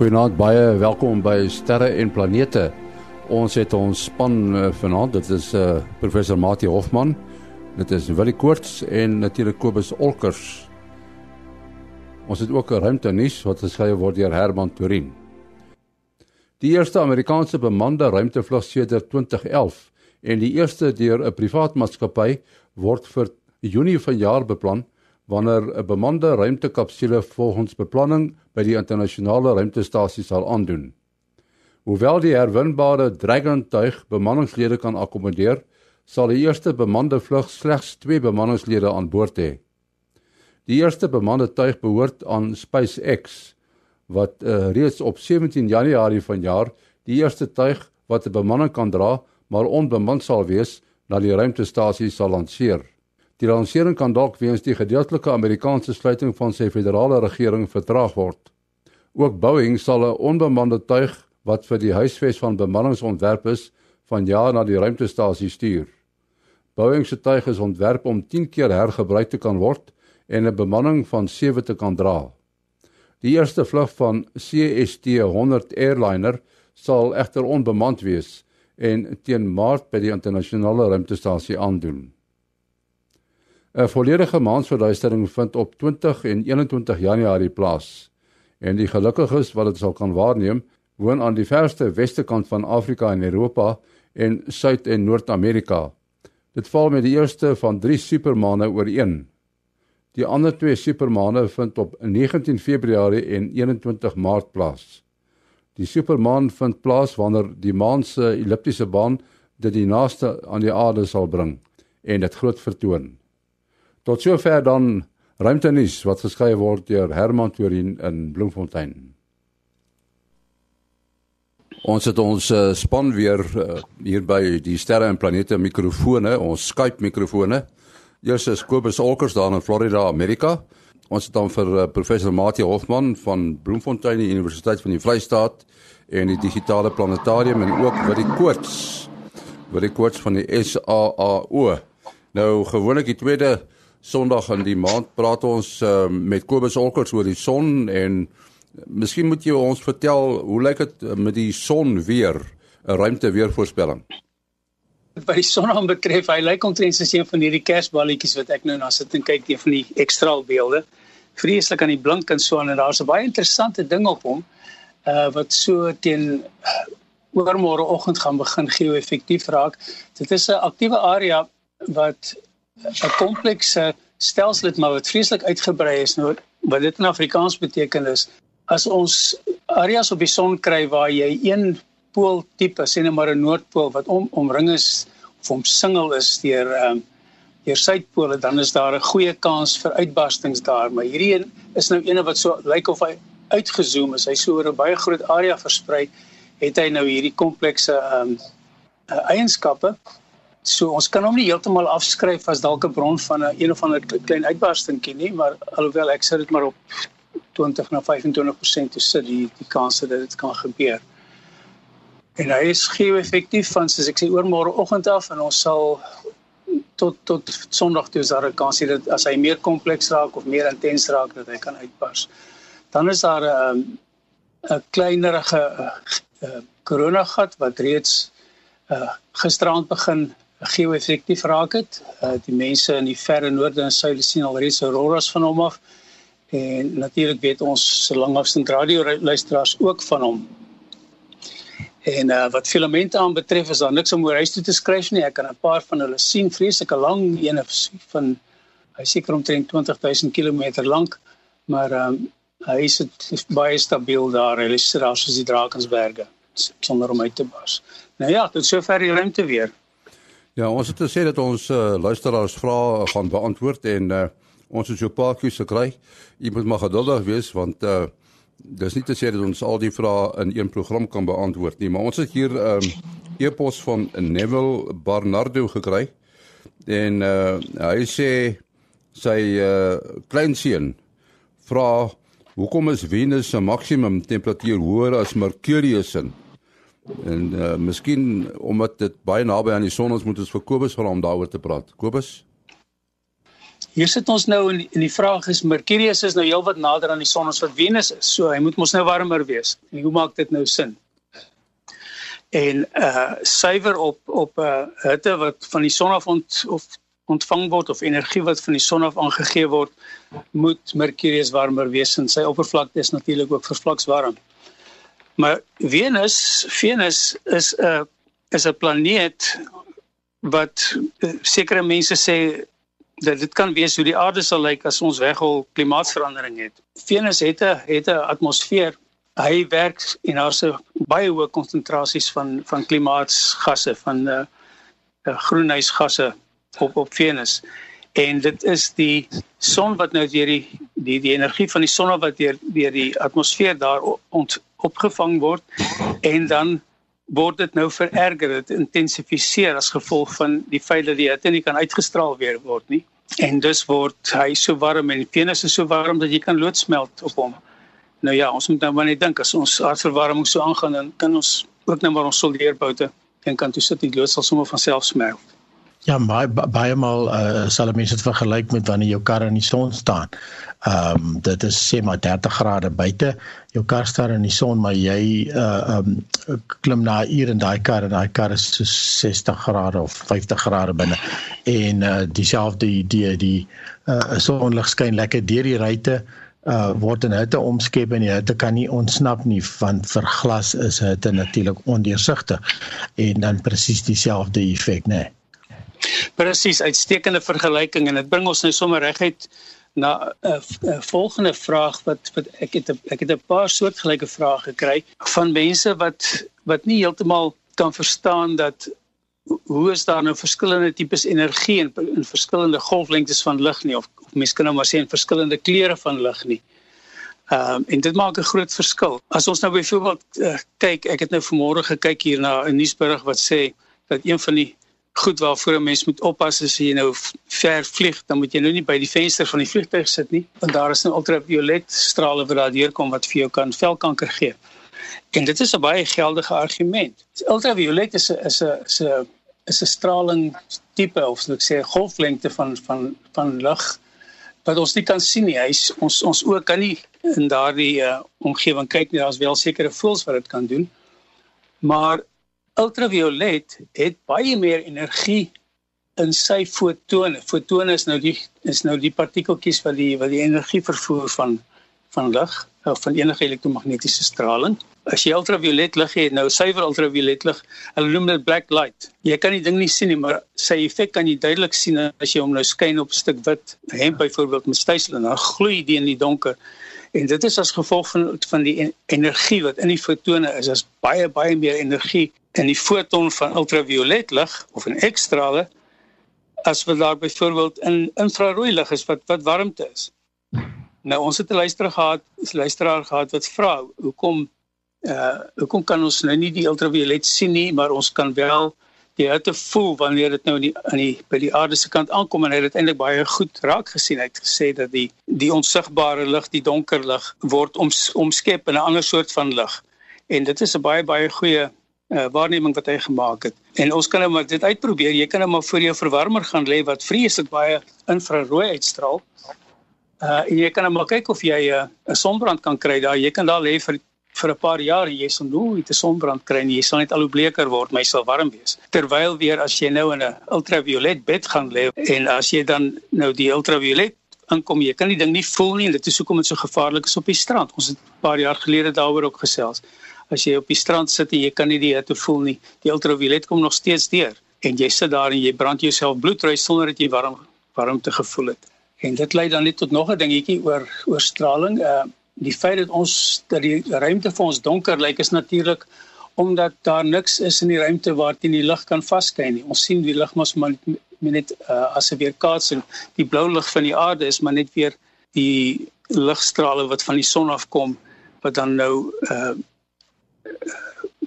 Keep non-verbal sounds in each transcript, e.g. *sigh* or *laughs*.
Goeienaand, baie welkom by Sterre en Planete. Ons het ons span uh, vanaand. Dit is uh, professor Mati Hofman. Dit is Willie Koorts en natuurlik Kobus Olkers. Ons het ook 'n ruimtenuus wat geskryf word deur Herman Turin. Die eerste Amerikaanse bemande ruimtevlug sedert 2011 en die eerste deur 'n privaat maatskappy word vir Junie vanjaar beplan wanneer 'n bemande ruimtekapsule volgens beplanning by die internasionale ruimtestasie sal aandoen. Hoewel die herwinbare Dragon tuig bemanningslede kan akkommodeer, sal die eerste bemande vlug slegs 2 bemanningslede aan boord hê. Die eerste bemande tuig behoort aan SpaceX wat uh, reeds op 17 Januarie vanjaar die eerste tuig wat 'n bemanning kan dra, maar onbemand sal wees, na die ruimtestasie sal lanseer. Die lansering kan dalk weens die gedeeltelike Amerikaanse sluiting van sy federale regering vertraag word. Ook Boeing sal 'n onbemande tuig wat vir die huisves van bemanningsontwerp is, van jaar na die ruimtestasie stuur. Boeing se tuig is ontwerp om 10 keer hergebruik te kan word en 'n bemanning van 7 te kan dra. Die eerste vlug van CST-100 airliner sal egter onbemand wees en teen Maart by die internasionale ruimtestasie aandoen. 'n Volledige maansverduistering vind op 20 en 21 Januarie plaas. En die gelukkiges wat dit sal kan waarneem, woon aan die verste weste kant van Afrika en Europa en Suid- en Noord-Amerika. Dit val met die eerste van 3 supermaane ooreen. Die ander twee supermaane vind op 19 Februarie en 21 Maart plaas. Die supermaan vind plaas wanneer die maan se elliptiese baan dit die naaste aan die aarde sal bring en dit groot vertoon. Tot sover dan ruimtenis wat geskryf word deur Herman Torin in Bloemfontein. Ons het ons uh, span weer uh, hier by die sterre en planete mikrofone, ons Skype mikrofone. Eers is Kobus Olkers daar in Florida, Amerika. Ons het dan vir uh, professor Mati Hofman van Bloemfontein Universiteit van die Vrystaat en die digitale planetarium en ook vir die koorts. Vir die koorts van die SAAO. Nou gewoonlik die tweede Sondag in die maand praat ons uh, met Kobus Olkers oor die son en miskien moet jy ons vertel hoe lyk dit met die son weer 'n ruimte weervoorspelling. Wat die son aan betref, hy lyk omtrent soos een van hierdie kersballetjies wat ek nou na sit en kyk teen van die ekstraal beelde. Vreeslik aan die blink en so en daar's 'n baie interessante ding op hom uh wat so teen oormôre oggend gaan begin geo-effektief raak. Dit is 'n aktiewe area wat 'n komplekse stelsel het maar wat vreeslik uitgebrei is nou wat dit in Afrikaans beteken is as ons areas op die son kry waar jy een pool tipe sê net maar 'n noordpool wat om omring is of omsingel is deur ehm um, deur suidpole dan is daar 'n goeie kans vir uitbarstings daar. Maar hierdie een is nou eene wat so lyk of hy uitgezoom is. Hy so oor 'n baie groot area versprei het hy nou hierdie komplekse ehm um, eienskappe So ons kan hom nie heeltemal afskryf as dalk 'n bron van 'n een of ander klein uitbarstingkie nie, maar alhoewel ek sê dit maar op 20 na 25% te sit die die kans dat dit kan gebeur. En hy is geo-effektief van soos ek sê oormôre oggend af en ons sal tot tot Sondag toe daar 'n kans dat as hy meer kompleks raak of meer intens raak dat hy kan uitbars. Dan is daar 'n 'n kleinerige koronagat wat reeds uh, gisteraand begin geo-effektief raak het. Uh die mense in die verre noorde en suide sien alreeds auroras van hom af. En natuurlik weet ons so langafstand radio luisteraars ook van hom. En uh wat filamente aan betref is daar niks om oor huis toe te skryf nie. Ek kan 'n paar van hulle sien, vreeslike lang, een van hy seker omtrent 20000 km lank, maar um hy is dit baie stabiel daar. Hy is daar soos die Drakensberge sonder om uit te bars. Nou ja, tot sover die ruimte weer. Ja, ons het gesê dat ons uh, luisteraars vrae gaan beantwoord en uh, ons het so 'n paar kies gekry. Jy moet maar geduldig wees want uh, dis nie te sê dat ons al die vrae in een program kan beantwoord nie, maar ons het hier 'n um, e-pos van Neville Barnardo gekry. En uh, hy sê sy uh, kleinseun vra hoekom is Venus se maksimum temperatuur hoër as Mercurius se? En uh miskien omdat dit baie naby aan die son is, moet ons vir Kobus vra om daaroor te praat. Kobus? Hier sit ons nou die, in die vraag is Mercurius is nou heelwat nader aan die son as wat Venus is. So hy moet mos nou warmer wees. En hoe maak dit nou sin? En uh suiwer op op 'n uh, hitte wat van die son af ont, of ontvang word of energie wat van die son af aangegee word, moet Mercurius warmer wees en sy oppervlakte is natuurlik ook vervlakswarm. Maar Venus, Venus is 'n is 'n planeet wat uh, sekere mense sê dat dit kan wees hoe die aarde sal lyk as ons weghol klimaatsverandering het. Venus het 'n het 'n atmosfeer. Hy werk en daar's 'n baie hoë konsentrasies van van klimaatsgasse van uh, uh groenhuisgasse op op Venus. En dit is die son wat nou deur die die die energie van die son wat deur deur die atmosfeer daar ont, opgevang word en dan word dit nou vererger, dit intensifiseer as gevolg van die feit dat die hitte nie kan uitgestraal weer word nie. En dus word hy so warm en Venus is so warm dat jy kan loodsmelt op hom. Nou ja, ons moet nou maar net dink as ons aardverwarming so aangaan dan kan ons ook nou maar ons soldeerboute en kan toe sit die lood sal sommer van self smelt. Ja, baie baie maal uh, sal mense dit vergelyk met wanneer jou kar in die son staan. Ehm um, dit is sê maar 30 grade buite. Jou kar staan in die son, maar jy uh ehm um, klim na 'n uur in daai kar en daai kar is so 60 grade of 50 grade binne. En uh dieselfde idee, die uh sonlig skyn lekker deur die ruitte uh word in hitte omskep en die hitte kan nie ontsnap nie want vir glas is hitte natuurlik ondeursigtig en dan presies dieselfde effek nê. Nee. Presies, uitstekende vergelyking en dit bring ons nou sommer reguit na 'n uh, uh, volgende vraag wat wat ek het ek het 'n paar soortgelyke vrae gekry van mense wat wat nie heeltemal kan verstaan dat hoe is daar nou verskillende tipes energie in in verskillende golflengtes van lig nie of, of mense kan nou maar sê in verskillende kleure van lig nie. Ehm um, en dit maak 'n groot verskil. As ons nou byvoorbeeld uh, kyk, ek het nou vanmôre gekyk hier na 'n nuusberig wat sê dat een van die goed waarvoor 'n mens moet oppas as jy nou ver vlieg, dan moet jy nou nie by die venster van die vliegtuig sit nie, want daar is 'n ultraviolet strale wat daar deurkom wat vir jou kan velkanker gee. En dit is 'n baie geldige argument. Ultraviolet is 'n is 'n is 'n is 'n straling tipe of soos ek sê golflengte van van van lig wat ons nie kan sien nie. Hy's ons ons oë kan nie in daardie uh, omgewing kyk nie. Daar's wel sekere voels wat dit kan doen. Maar ultraviolet het baie meer energie in sy fotone. Fotone is nou die is nou die partikeltjies wat die wat die energie vervoer van van lig of van enige elektromagnetiese straling. As jy ultraviolet lig het, nou suiwer ultraviolet lig, hulle noem dit black light. Jy kan die ding nie sien nie, maar sy effek kan jy duidelik sien as jy hom nou skyn op 'n stuk wit hemp byvoorbeeld met stysel en dan gloei dit in die donker. En dit is as gevolg van van die energie wat in die fotone is, is baie baie meer energie in die foton van ultraviolet lig of in X-strale as wat daar byvoorbeeld in infrarooi lig is wat wat warmte is. Nou ons het 'n luisteraar gehad, 'n luisteraar gehad wat vra, hoekom uh hoekom kan ons nou nie die ultraviolet sien nie, maar ons kan wel die hitte voel wanneer dit nou in die in die by die aarde se kant aankom en hy het dit eintlik baie goed raak gesien. Hy het gesê dat die die onsigbare lig, die donker lig word oms, omskep in 'n ander soort van lig. En dit is 'n baie baie goeie uh, waarneming wat hy gemaak het. En ons kan nou maar dit uitprobeer. Jy kan nou maar voor jou verwarmer gaan lê wat vreeslik baie infrarooi uitstraal. Uh en jy kan nou maar kyk of jy eh, 'n uh, sonbrand kan kry daar. Jy kan daar lê vir vir 'n paar jaar en jy sal nooit 'n sonbrand kry nie. Jy sal net al hoe bleker word, maar jy sal warm wees. Terwyl weer as jy nou in 'n ultraviolet bed gaan lê en as jy dan nou die ultraviolet inkom, jy kan die ding nie voel nie dit is hoekom dit so gevaarlik is op die strand. Ons het 'n paar jaar gelede daaroor ook gesels as jy op die strand sit en jy kan nie die hitte voel nie. Die ultraviolet kom nog steeds deur en jy sit daar en jy brand jouself bloedrus sonder dat jy warm warmte gevoel het. En dit lei dan net tot nog 'n dingetjie oor oor straling. Uh die feit dat ons dat die ruimte vir ons donker lyk is natuurlik omdat daar niks is in die ruimte waar teen die lig kan vaskyn nie. Ons sien die lig mos maar net, net uh, as 'n weerkaatsing. Die blou lig van die aarde is maar net weer die ligstrale wat van die son afkom wat dan nou uh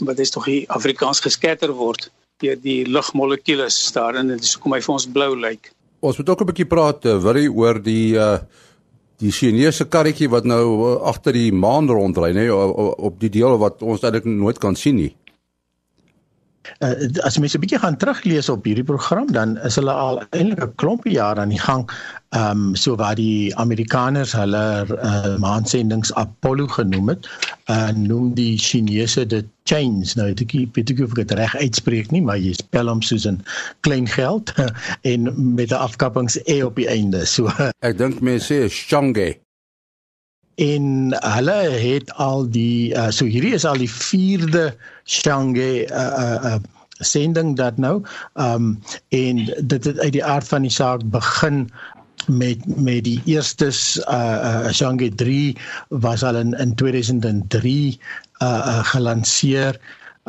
wat is tog hier Afrikaans geskatter word deur die lugmolekules daarin en dis hoekom hy vir ons blou lyk. Ons moet ook 'n bietjie praat worry oor die uh die Chinese karretjie wat nou uh, agter die maan rondry nê nee, op die deel wat ons eintlik nooit kan sien nie. Uh, as mense 'n bietjie gaan teruglees op hierdie program dan is hulle al eintlik 'n klompie jare aan die gang. Ehm um, so waar die Amerikaners hulle uh, maansendings Apollo genoem het, en uh, noem die Chinese dit chains. Nou ek weet ek of ek dit reg uitspreek nie, maar jy spel hom soos 'n klein geld *laughs* en met 'n afkappings e op die einde. So *laughs* ek dink mense sê Shanghai en hulle het al die uh, so hierdie is al die 4de Shanghai uh, uh, uh, sending dat nou um en dit het uit die aard van die saak begin met met die eerstes uh, uh Shanghai 3 was al in in 2003 uh, uh gelanseer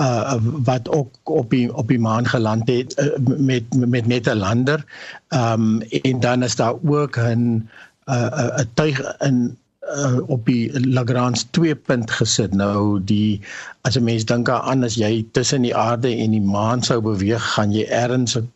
uh wat ook op die op die maan geland het uh, met met net 'n lander. Um en dan is daar ook 'n 'n 'n tuig in uh, op die Lagrange 2 punt gesit. Nou die as 'n mens dink aan as jy tussen die aarde en die maan sou beweeg, gaan jy ergens 'n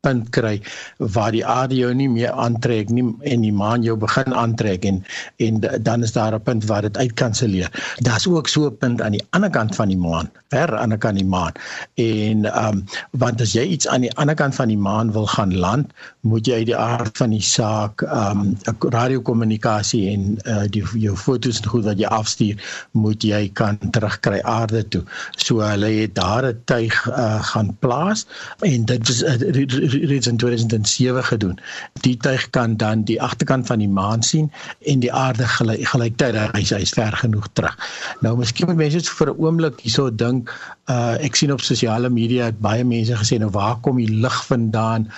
punt kry waar die aarde jou nie meer aantrek nie en die maan jou begin aantrek en en dan is daar 'n punt waar dit uitkanselleer. Daar's ook so 'n punt aan die ander kant van die maan, ver aan die kant die maan. En ehm um, want as jy iets aan die ander kant van die maan wil gaan land, moet jy uit die aard van die saak ehm um, radiokommunikasie en uh, die jou fotos en goed wat jy afstuur, moet jy kan terugkry aarde toe. So hulle het daar 'n tuig uh, gaan plaas en dit is uh, reeds in 2007 gedoen. Die tuig kan dan die agterkant van die maan sien en die aarde gelyktydig hy is ver genoeg terug. Nou miskien moet mense vir 'n oomblik hierso dink, uh ek sien op sosiale media het baie mense gesê nou waar kom die lig vandaan?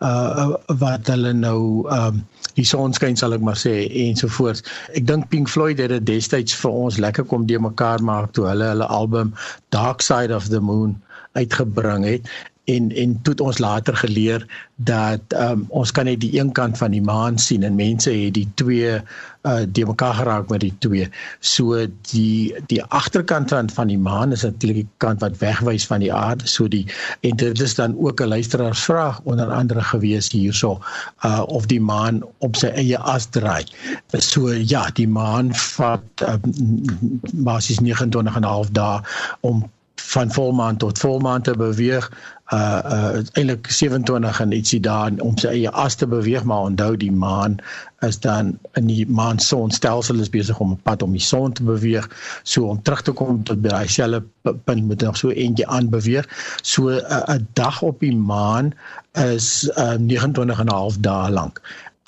Uh wat hulle nou um die son skyn sal ek maar sê ensovoorts. Ek dink Pink Floyd het dit destyds vir ons lekker kom de mekaar maak toe hulle hulle album Dark Side of the Moon uitgebring het en en toe het ons later geleer dat um, ons kan net die een kant van die maan sien en mense het die twee uh die mekaar geraak met die twee. So die die agterkant van van die maan is natuurlik die kant wat wegwys van die aarde. So die en dit is dan ook 'n luisteraarsvraag onder andere gewees hierso uh of die maan op sy eie as draai. So ja, die maan vat uh, basies 29 en 'n half dae om van volmaan tot volmaan te beweeg uh uh eintlik 27 en ietsie daar om sy eie as te beweeg maar onthou die maan is dan in die maan son stelsel is besig om 'n pad om die son te beweeg so om terug te kom tot by daai selfe punt moet nog so eentjie aan beweeg. So 'n uh, dag op die maan is uh 29 en 'n half dae lank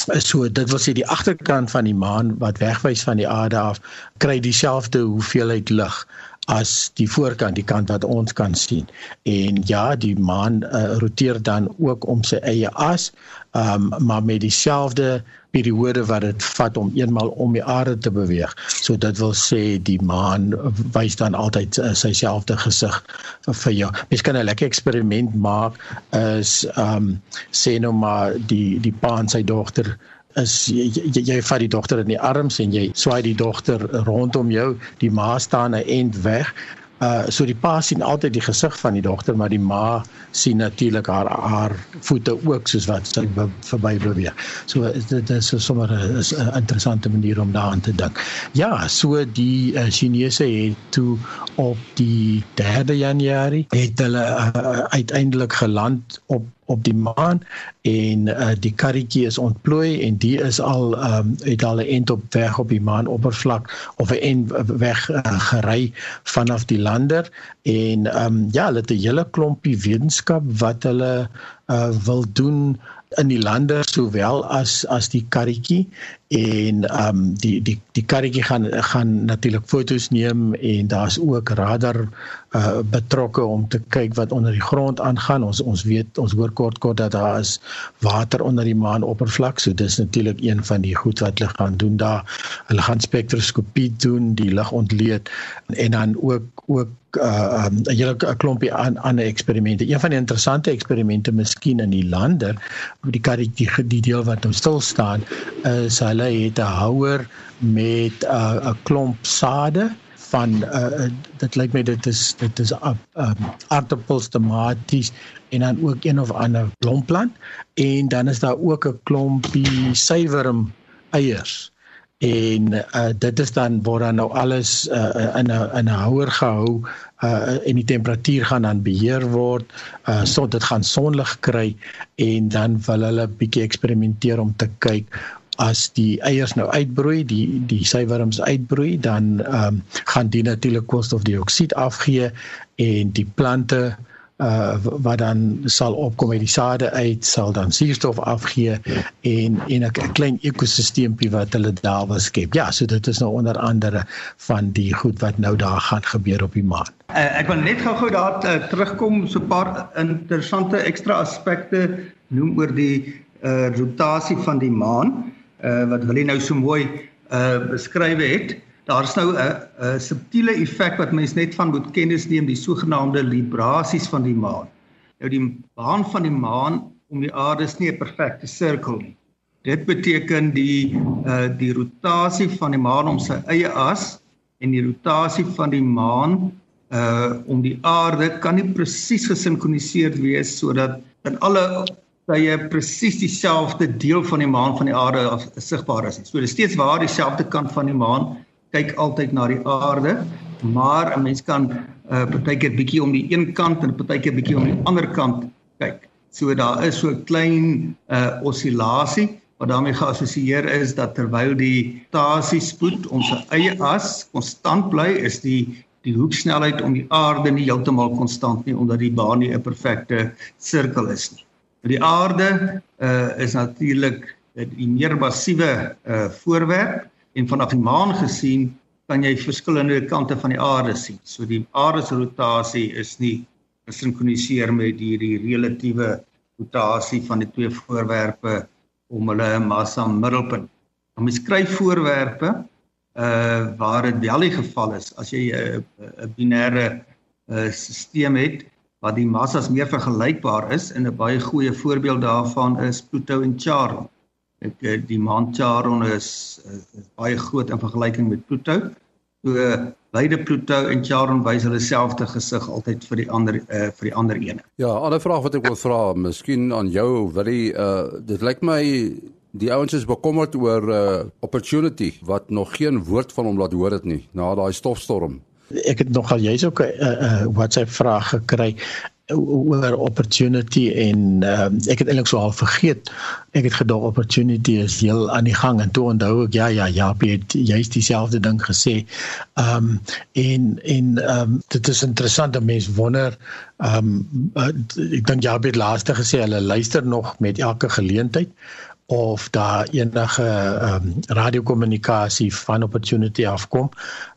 so dit wil sê die agterkant van die maan wat wegwys van die aarde af kry dieselfde hoeveelheid lig as die voorkant, die kant wat ons kan sien. En ja, die maan uh, roteer dan ook om sy eie as, um, maar met dieselfde periode wat dit vat om eenmal om die aarde te beweeg. So dit wil sê die maan wys dan altyd uh, sy selfde gesig vir jou. Mens kan 'n lekker eksperiment maak is ehm um, sê nou maar die die pa en sy dogter is jy, jy, jy vat die dogter in die arms en jy swaai die dogter rondom jou die ma staan 'n end weg Uh so die pa sien altyd die gesig van die dogter, maar die ma sien natuurlik haar haar voete ook soos wat sy verby beweeg. So dit is so sommer 'n interessante manier om daaraan te dink. Ja, so die uh, Chinese het toe op die 3de Januarie het hulle uh, uiteindelik geland op op die maan en uh, die karretjie is ontplooi en die is al um, het al 'n end op weg op die maan oppervlak of 'n end weg uh, gery vanaf die lander en um, ja hulle het 'n hele klompie wetenskap wat hulle uh, wil doen in die lande sowel as as die karretjie en ehm um, die die die karretjie gaan gaan natuurlik fotos neem en daar's ook radar uh, betrokke om te kyk wat onder die grond aangaan. Ons ons weet ons hoor kort kort dat daar is water onder die maanoppervlak. So dis natuurlik een van die goed wat hulle gaan doen daar. Hulle gaan spektroskopie doen die lig ontleed en dan ook ook uh um, 'n hele klompie aan ander eksperimente. Een van die interessante eksperimente miskien in die lander, die die die deel wat nou stil staan, is hulle het 'n houer met 'n uh, klomp sade van uh, dit lyk my dit is dit is uh, um, aardappels, tomaties en dan ook een of ander blomplant en dan is daar ook 'n klompie suiwerm eiers en uh, dit is dan word dan nou alles uh, in 'n in 'n houer gehou uh, en die temperatuur gaan dan beheer word uh, sodat dit gaan sonlig kry en dan wil hulle bietjie eksperimenteer om te kyk as die eiers nou uitbroei, die die suiwerms uitbroei, dan ehm um, gaan die natuurlik koolstofdioksied afgee en die plante uh wat dan sal opkom uit die sade uit sal dan suurstof afgee en en 'n klein ekosisteempie wat hulle daar wil skep. Ja, so dit is nou onder andere van die goed wat nou daar gaan gebeur op die maan. Uh, ek wil net gou-gou daar uh, terugkom so 'n paar interessante ekstra aspekte noem oor die uh rotasie van die maan uh, wat Willie nou so mooi uh beskryf het. Daar's nou 'n 'n subtiele effek wat mense net van moet kennis neem, die sogenaamde librasies van die maan. Nou die baan van die maan om die aarde is nie 'n perfekte sirkel nie. Dit beteken die uh die rotasie van die maan om sy eie as en die rotasie van die maan uh om die aarde kan nie presies gesinkroniseer wees sodat in alle tye presies dieselfde deel van die maan van die aarde sigbaar is. So dis steeds waar dieselfde kant van die maan kyk altyd na die aarde, maar 'n mens kan uh partykeer bietjie om die een kant en partykeer bietjie om die ander kant kyk. So daar is so 'n klein uh oscillasie wat daarmee geassosieer is dat terwyl die rotasiespoed om sy eie as konstant bly, is die die hoeksnelheid om die aarde nie heeltemal konstant nie omdat die baan nie 'n perfekte sirkel is nie. Die aarde uh, is natuurlik die meer massiewe uh, voorwerp en vanaf die maan gesien kan jy verskillende kante van die aarde sien. So die aarde se rotasie is nie gesinkroniseer met hierdie relatiewe rotasie van die twee voorwerpe om hulle massa middelpunt. Om beskryf voorwerpe uh waar dit wel die geval is as jy 'n binêre uh, stelsel het wat die massas meer vergelykbaar is en 'n baie goeie voorbeeld daarvan is Pluto en Charon. Ek eh, die maan Charon is, is baie groot in vergelyking met Pluto. So beide Pluto en Charon wys hulle selfde gesig altyd vir die ander uh, vir die ander ene. Ja, ander vraag wat ek wil vra, miskien aan jou, Willie, uh dit lyk my die ouens is bekommerd oor uh opportunity wat nog geen woord van hom laat hoor dit nie na daai stofstorm ek het nogal jy's ook 'n uh, uh, WhatsApp vraag gekry oor opportunity en uh, ek het eintlik so al vergeet. Ek het gedog opportunity is heel aan die gang en toe onthou ek ja ja ja het jy's dieselfde ding gesê. Ehm um, en en ehm um, dit is interessant dat mense wonder ehm um, uh, ek dink ja het laaste gesê hulle luister nog met elke geleentheid of daar enige ehm um, radiokommunikasie van opportunity afkom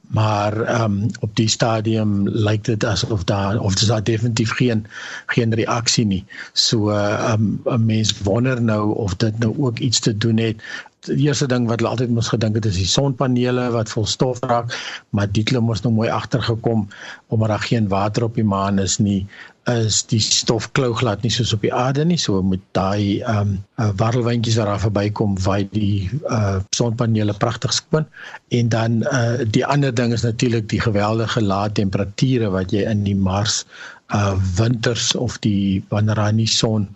maar ehm um, op die stadium lyk dit asof daar of dis daar definitief geen geen reaksie nie. So ehm um, 'n mens wonder nou of dit nou ook iets te doen het die eerste ding wat hulle altyd moes gedink het is die sonpanele wat vol stof raak, maar dit het mos nou mooi agtergekom omdat daar geen water op die maan is nie, is die stof klou glad nie soos op die aarde nie, so met daai ehm um, warrelwindjies wat daar verbykom, waai die uh sonpanele pragtig skoon. En dan uh die ander ding is natuurlik die geweldige lae temperature wat jy in die Mars uh winters of die wanneer daar nie son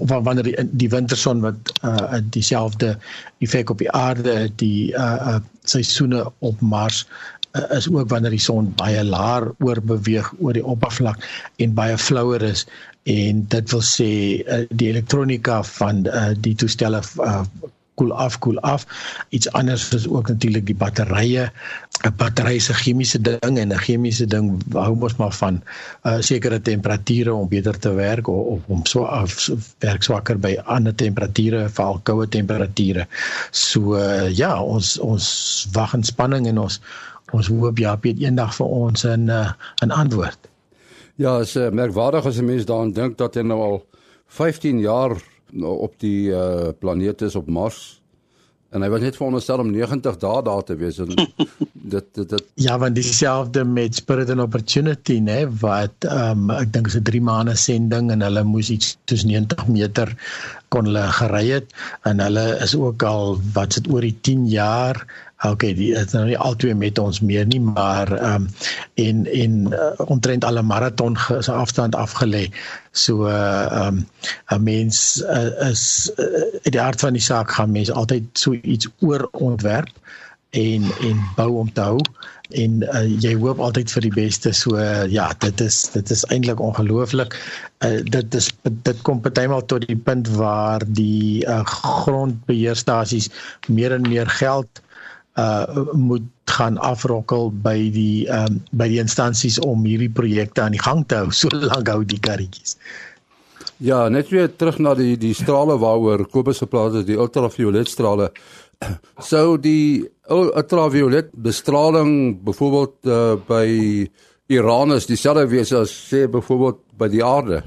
of wanneer die die winterson wat uh dieselfde effek op die aarde die uh, uh seisoene op Mars uh, is ook wanneer die son baie laer oor beweeg oor die oppervlak en baie flouer is. En dit wil sê uh, die elektronika van uh, die toestelle uh, koel af koel af. Iets anders is ook natuurlik die batterye. 'n Battery is 'n chemiese ding en 'n chemiese ding hou mos maar van uh, sekere temperature om beter te werk of, of om so af werk swakker by ander temperature, veral koue temperature. So uh, ja, ons ons wag in spanning en ons ons hoop ja, Piet eendag vir ons 'n uh, 'n antwoord. Ja, is merkwaardig as 'n mens daaraan dink dat hy nou al 15 jaar op die uh, planeet is op Mars. En hy was net veronderstel om 90 dae daar te wees en *laughs* dit dit dit Ja, want dieselfde met Spirit and Opportunity, né, wat ehm um, ek dink is 'n 3 maande sending en hulle moes iets tussen 90 meter kon hulle gery het. En hulle is ook al wat sit oor die 10 jaar Okay, die is nou nie albei met ons meer nie, maar ehm um, en en uh, omtrent alle maraton se afstand afgelê. So ehm uh, um, 'n mens uh, is uh, die aard van die saak gaan mense altyd so iets oor ontwerp en en bou om te hou. En uh, jy hoop altyd vir die beste. So uh, ja dit is dit is eintlik ongelooflik. Uh, dit is dit kom partymal tot die punt waar die uh, grondbeheerstasies meer en meer geld uh moet gaan afrokkel by die um, by die instansies om hierdie projekte aan die gang te hou *laughs* so lank hou die karretjies Ja, net weer terug na die die strale waaroor Kobus gepraat het, die ultraviolet strale *clears throat* sou die ultraviolet bestraling byvoorbeeld uh, by Iranus dieselfde wees as sê byvoorbeeld by die aarde.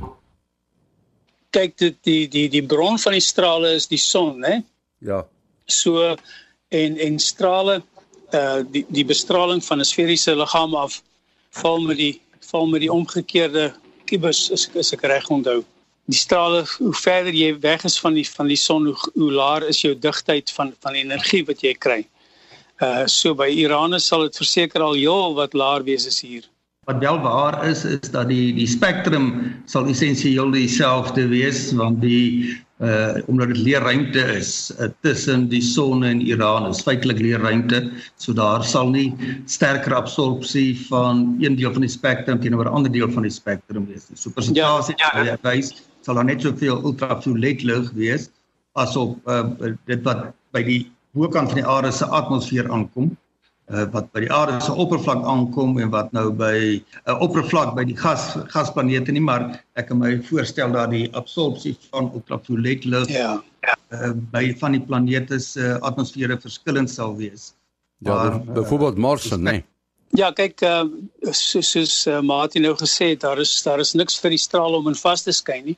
Kyk dit die die die bron van die strale is die son, né? Ja. So en en strale uh die die bestraling van 'n sferiese liggaam af val met die val met die omgekeerde kubus as as ek reg onthou die strale hoe verder jy weg is van die van die son hoe, hoe laer is jou digtheid van van energie wat jy kry. Uh so by Iranus sal dit verseker al heel wat laer wees as hier. Wat wel waar is is dat die die spektrum sal essensieel dieselfde wees want die uh omdat dit leer ruimte is uh, tussen die son en Uranus feitelik leer ruimte so daar sal nie sterker absorpsie van een deel van die spektrum teenoor 'n ander deel van die spektrum wees nie. So persentasie ja, ja. wys sal daar net soveel ultraviolet lig wees as op uh, dit wat by die bokant van die aarde se atmosfeer aankom uh, wat by die aarde se oppervlak aankom en wat nou by 'n uh, oppervlak by die gas gasplanete nie maar ek kan my voorstel dat die absorpsie van ultraviolet lig ja uh, by van die planete se uh, atmosfere verskillend sal wees. Ja, byvoorbeeld Mars, nee. Ja, kyk, uh, soos soos uh, Martin nou gesê het, daar is daar is niks vir die straal om in vas te skyn nie.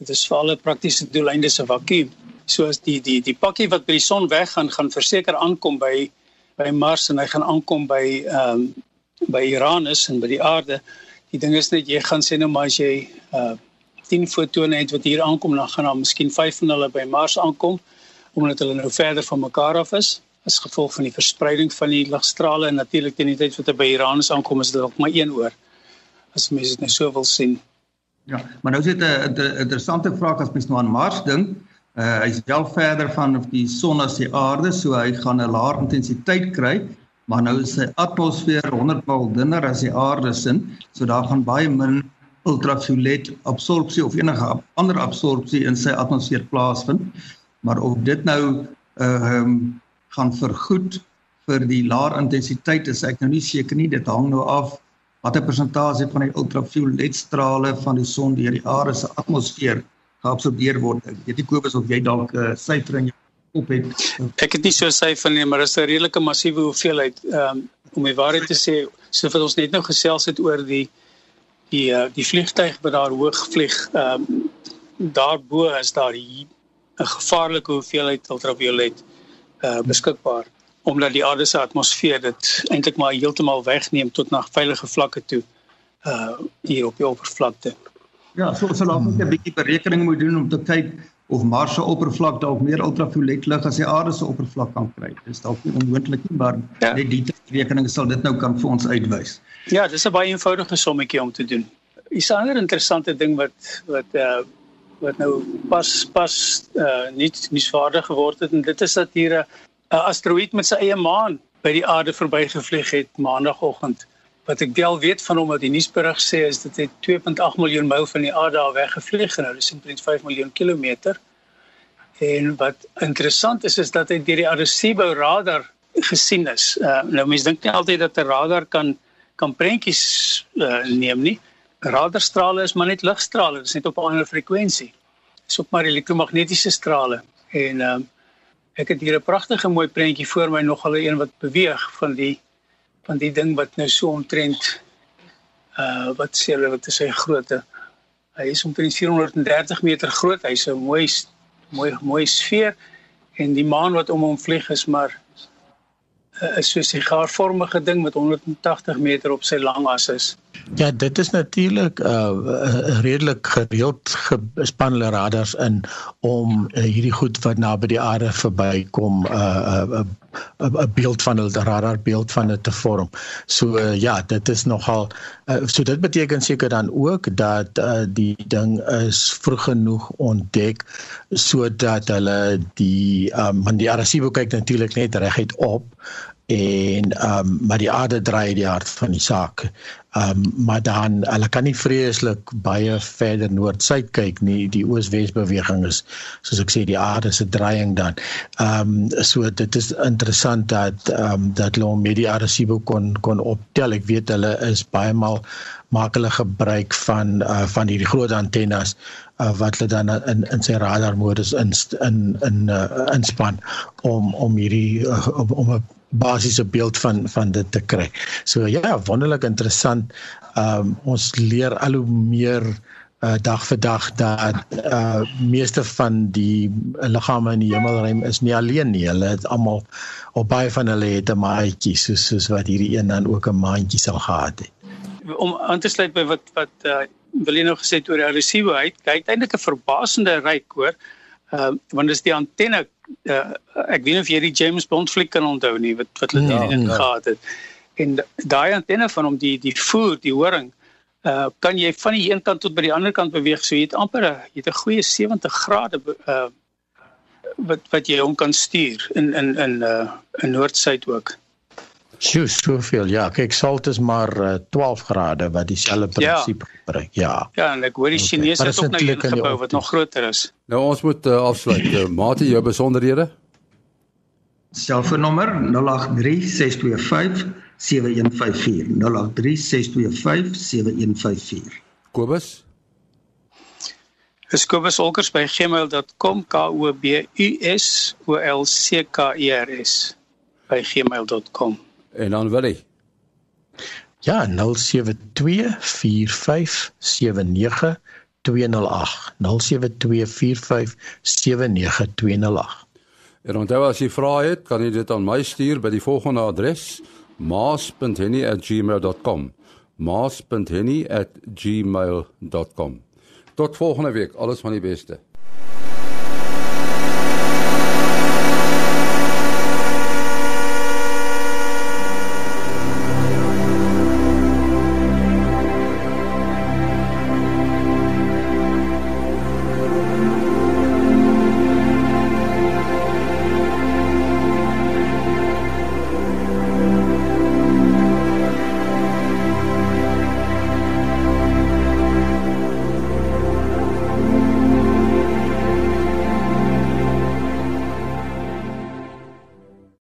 Dit is vir alle praktiese doeleindes 'n vakuum. So as die die die pakkie wat by die son weggaan, gaan verseker aankom by by Mars en hy gaan aankom by ehm um, by Uranus en by die aarde. Die ding is net jy gaan sê nou maar as jy uh 10 fotone het wat hier aankom, dan gaan daar miskien 5 van hulle by Mars aankom omdat hulle nou verder van mekaar af is as gevolg van die verspreiding van die ligstrale en natuurlik teen die tyd wat hy by Uranus aankom is dit dalk maar een oor. As mense dit nou so wil sien. Ja, maar nou sit 'n interessante vraag as mens nou aan Mars dink. Uh hy's wel verder van die son as die aarde, so hy gaan 'n laer intensiteit kry, maar nou is sy atmosfeer 100 maal dunner as die aarde se, so daar gaan baie min ultraviolet absorpsie of enige ander absorpsie in sy atmosfeer plaasvind. Maar of dit nou uh um, gaan vergoed vir die laer intensiteit is ek nou nie seker nie. Dit hang nou af watter persentasie van die ultravioletstrale van die son deur die aarde se atmosfeer geabsorbeer word. Ek weet nie Kobus of jy dalk 'n uh, eh, syfer in jou op het. Ek het nie so 'n syfer nie, maar dit is 'n redelike massiewe hoeveelheid. Ehm um, om die waarheid te sê, so wat ons net nou gesels het oor die die uh, die vliegtyg wat daar hoog vlieg, ehm um, daarbo is daar 'n gevaarlike hoeveelheid ultraviolet uh, beskikbaar omdat die aarde se atmosfeer dit eintlik maar heeltemal wegneem tot na veilige vlakke toe uh hier op die oppervlakte. Ja, so ons sal dan net 'n bietjie berekening moet doen om te kyk of Mars se oppervlak dalk meer ultraviolet lig as die aarde se oppervlak kan kry. Dis dalk nie onmoontlik nie, maar ja. net die berekening sal dit nou kan vir ons uitwys. Ja, dis 'n baie eenvoudige sommetjie om te doen. Is 'n ander interessante ding wat wat uh wat nou pas pas uh nie nuusvaardig geword het en dit is dat hier 'n 'n asteroïde met sy eie maan by die aarde verbygevlieg het maandagooggend. Wat ek wel weet van hom wat die nuusberig sê is dit het 2.8 miljoen myl van die aarde af weggevlieg en nou dis omtrent 5 miljoen kilometer. En wat interessant is is dat hy deur die Arecibo radar gesien is. Uh, nou mense dink nie altyd dat 'n radar kan kan prentjies uh, neem nie. Radarstrale is maar net ligstrale, dit is net op 'n ander frekwensie. Dit is op maar elektromagnetiese strale en ehm uh, Ek het hier 'n pragtige mooi prentjie voor my nog al een wat beweeg van die van die ding wat nou so omtrent uh wat sê hulle wat is sy grootte? Hy is omtrent 430 meter groot. Hy's 'n mooi mooi mooi sfeer en die maan wat om hom vlieg is maar uh, is so 'n sigaarvormige ding met 180 meter op sy langas is. Ja, dit is natuurlik 'n uh, redelik gereeld gespan radars in om uh, hierdie goed wat naby die aarde verbykom 'n uh, 'n uh, 'n uh, beeld van 'n radar beeld van dit te vorm. So uh, ja, dit is nogal uh, so dit beteken seker dan ook dat uh, die ding is vroeg genoeg ontdek sodat hulle die um, want die Arecibo kyk natuurlik net reguit op en ehm um, maar die aarde draai die hart van die saak. Ehm um, maar dan hulle kan nie vreeslik baie verder noord-suid kyk nie. Die oos-wes beweging is soos ek sê die aarde se draaiing dan. Ehm um, so dit is interessant dat ehm um, dat hulle met die Arecibo kon kon optel. Ek weet hulle is baie maal maak hulle gebruik van uh, van hierdie groot antennes uh, wat hulle dan in in sy radar modus in in in uh, inspann om om hierdie uh, om 'n basiese beeld van van dit te kry. So ja, wonderlik interessant. Ehm um, ons leer al hoe meer uh, dag vir dag dat uh meeste van die liggame in die hemelruim is nie alleen nie. Hulle het almal op baie van hulle het 'n maatjie soos soos wat hierdie een dan ook 'n maatjie sal gehad het. Om aan te sluit by wat wat uh wil jy nou gesê oor die receive uit, kyk eintlik 'n verbasende ryk hoor. Ehm uh, want dis die antenne uh, ek weet of jy die James Bond fliek kan onthou nie wat wat hulle ja, in ja. gehad het. En daai antenne van hom die die voer, die horing, uh kan jy van die een kant tot by die ander kant beweeg. So jy het amper jy het 'n goeie 70 grade uh wat wat jy hom kan stuur in in in uh in noord-suid ook. Sjoe, soveel. Ja, kyk, salt is maar uh, 12 grade wat dieselfde prinsip ja. gebruik. Ja. Ja, en ek hoor die okay. Chinese het ook nou 'n gebou wat nog groter is. Nou ons moet uh, afsluit. Uh, Mate jou besonderhede. Selfoonnommer 083625 7154 083625 7154 Kobus Dis Kobus Olkers by gmail.com k o b u s o l c k e r s by gmail.com En dan wil hy. Ja, 0724579208. 0724579208. En onthou as jy vra het, kan jy dit aan my stuur by die volgende adres: maas.henny@gmail.com. maas.henny@gmail.com. Tot volgende week, alles van die beste.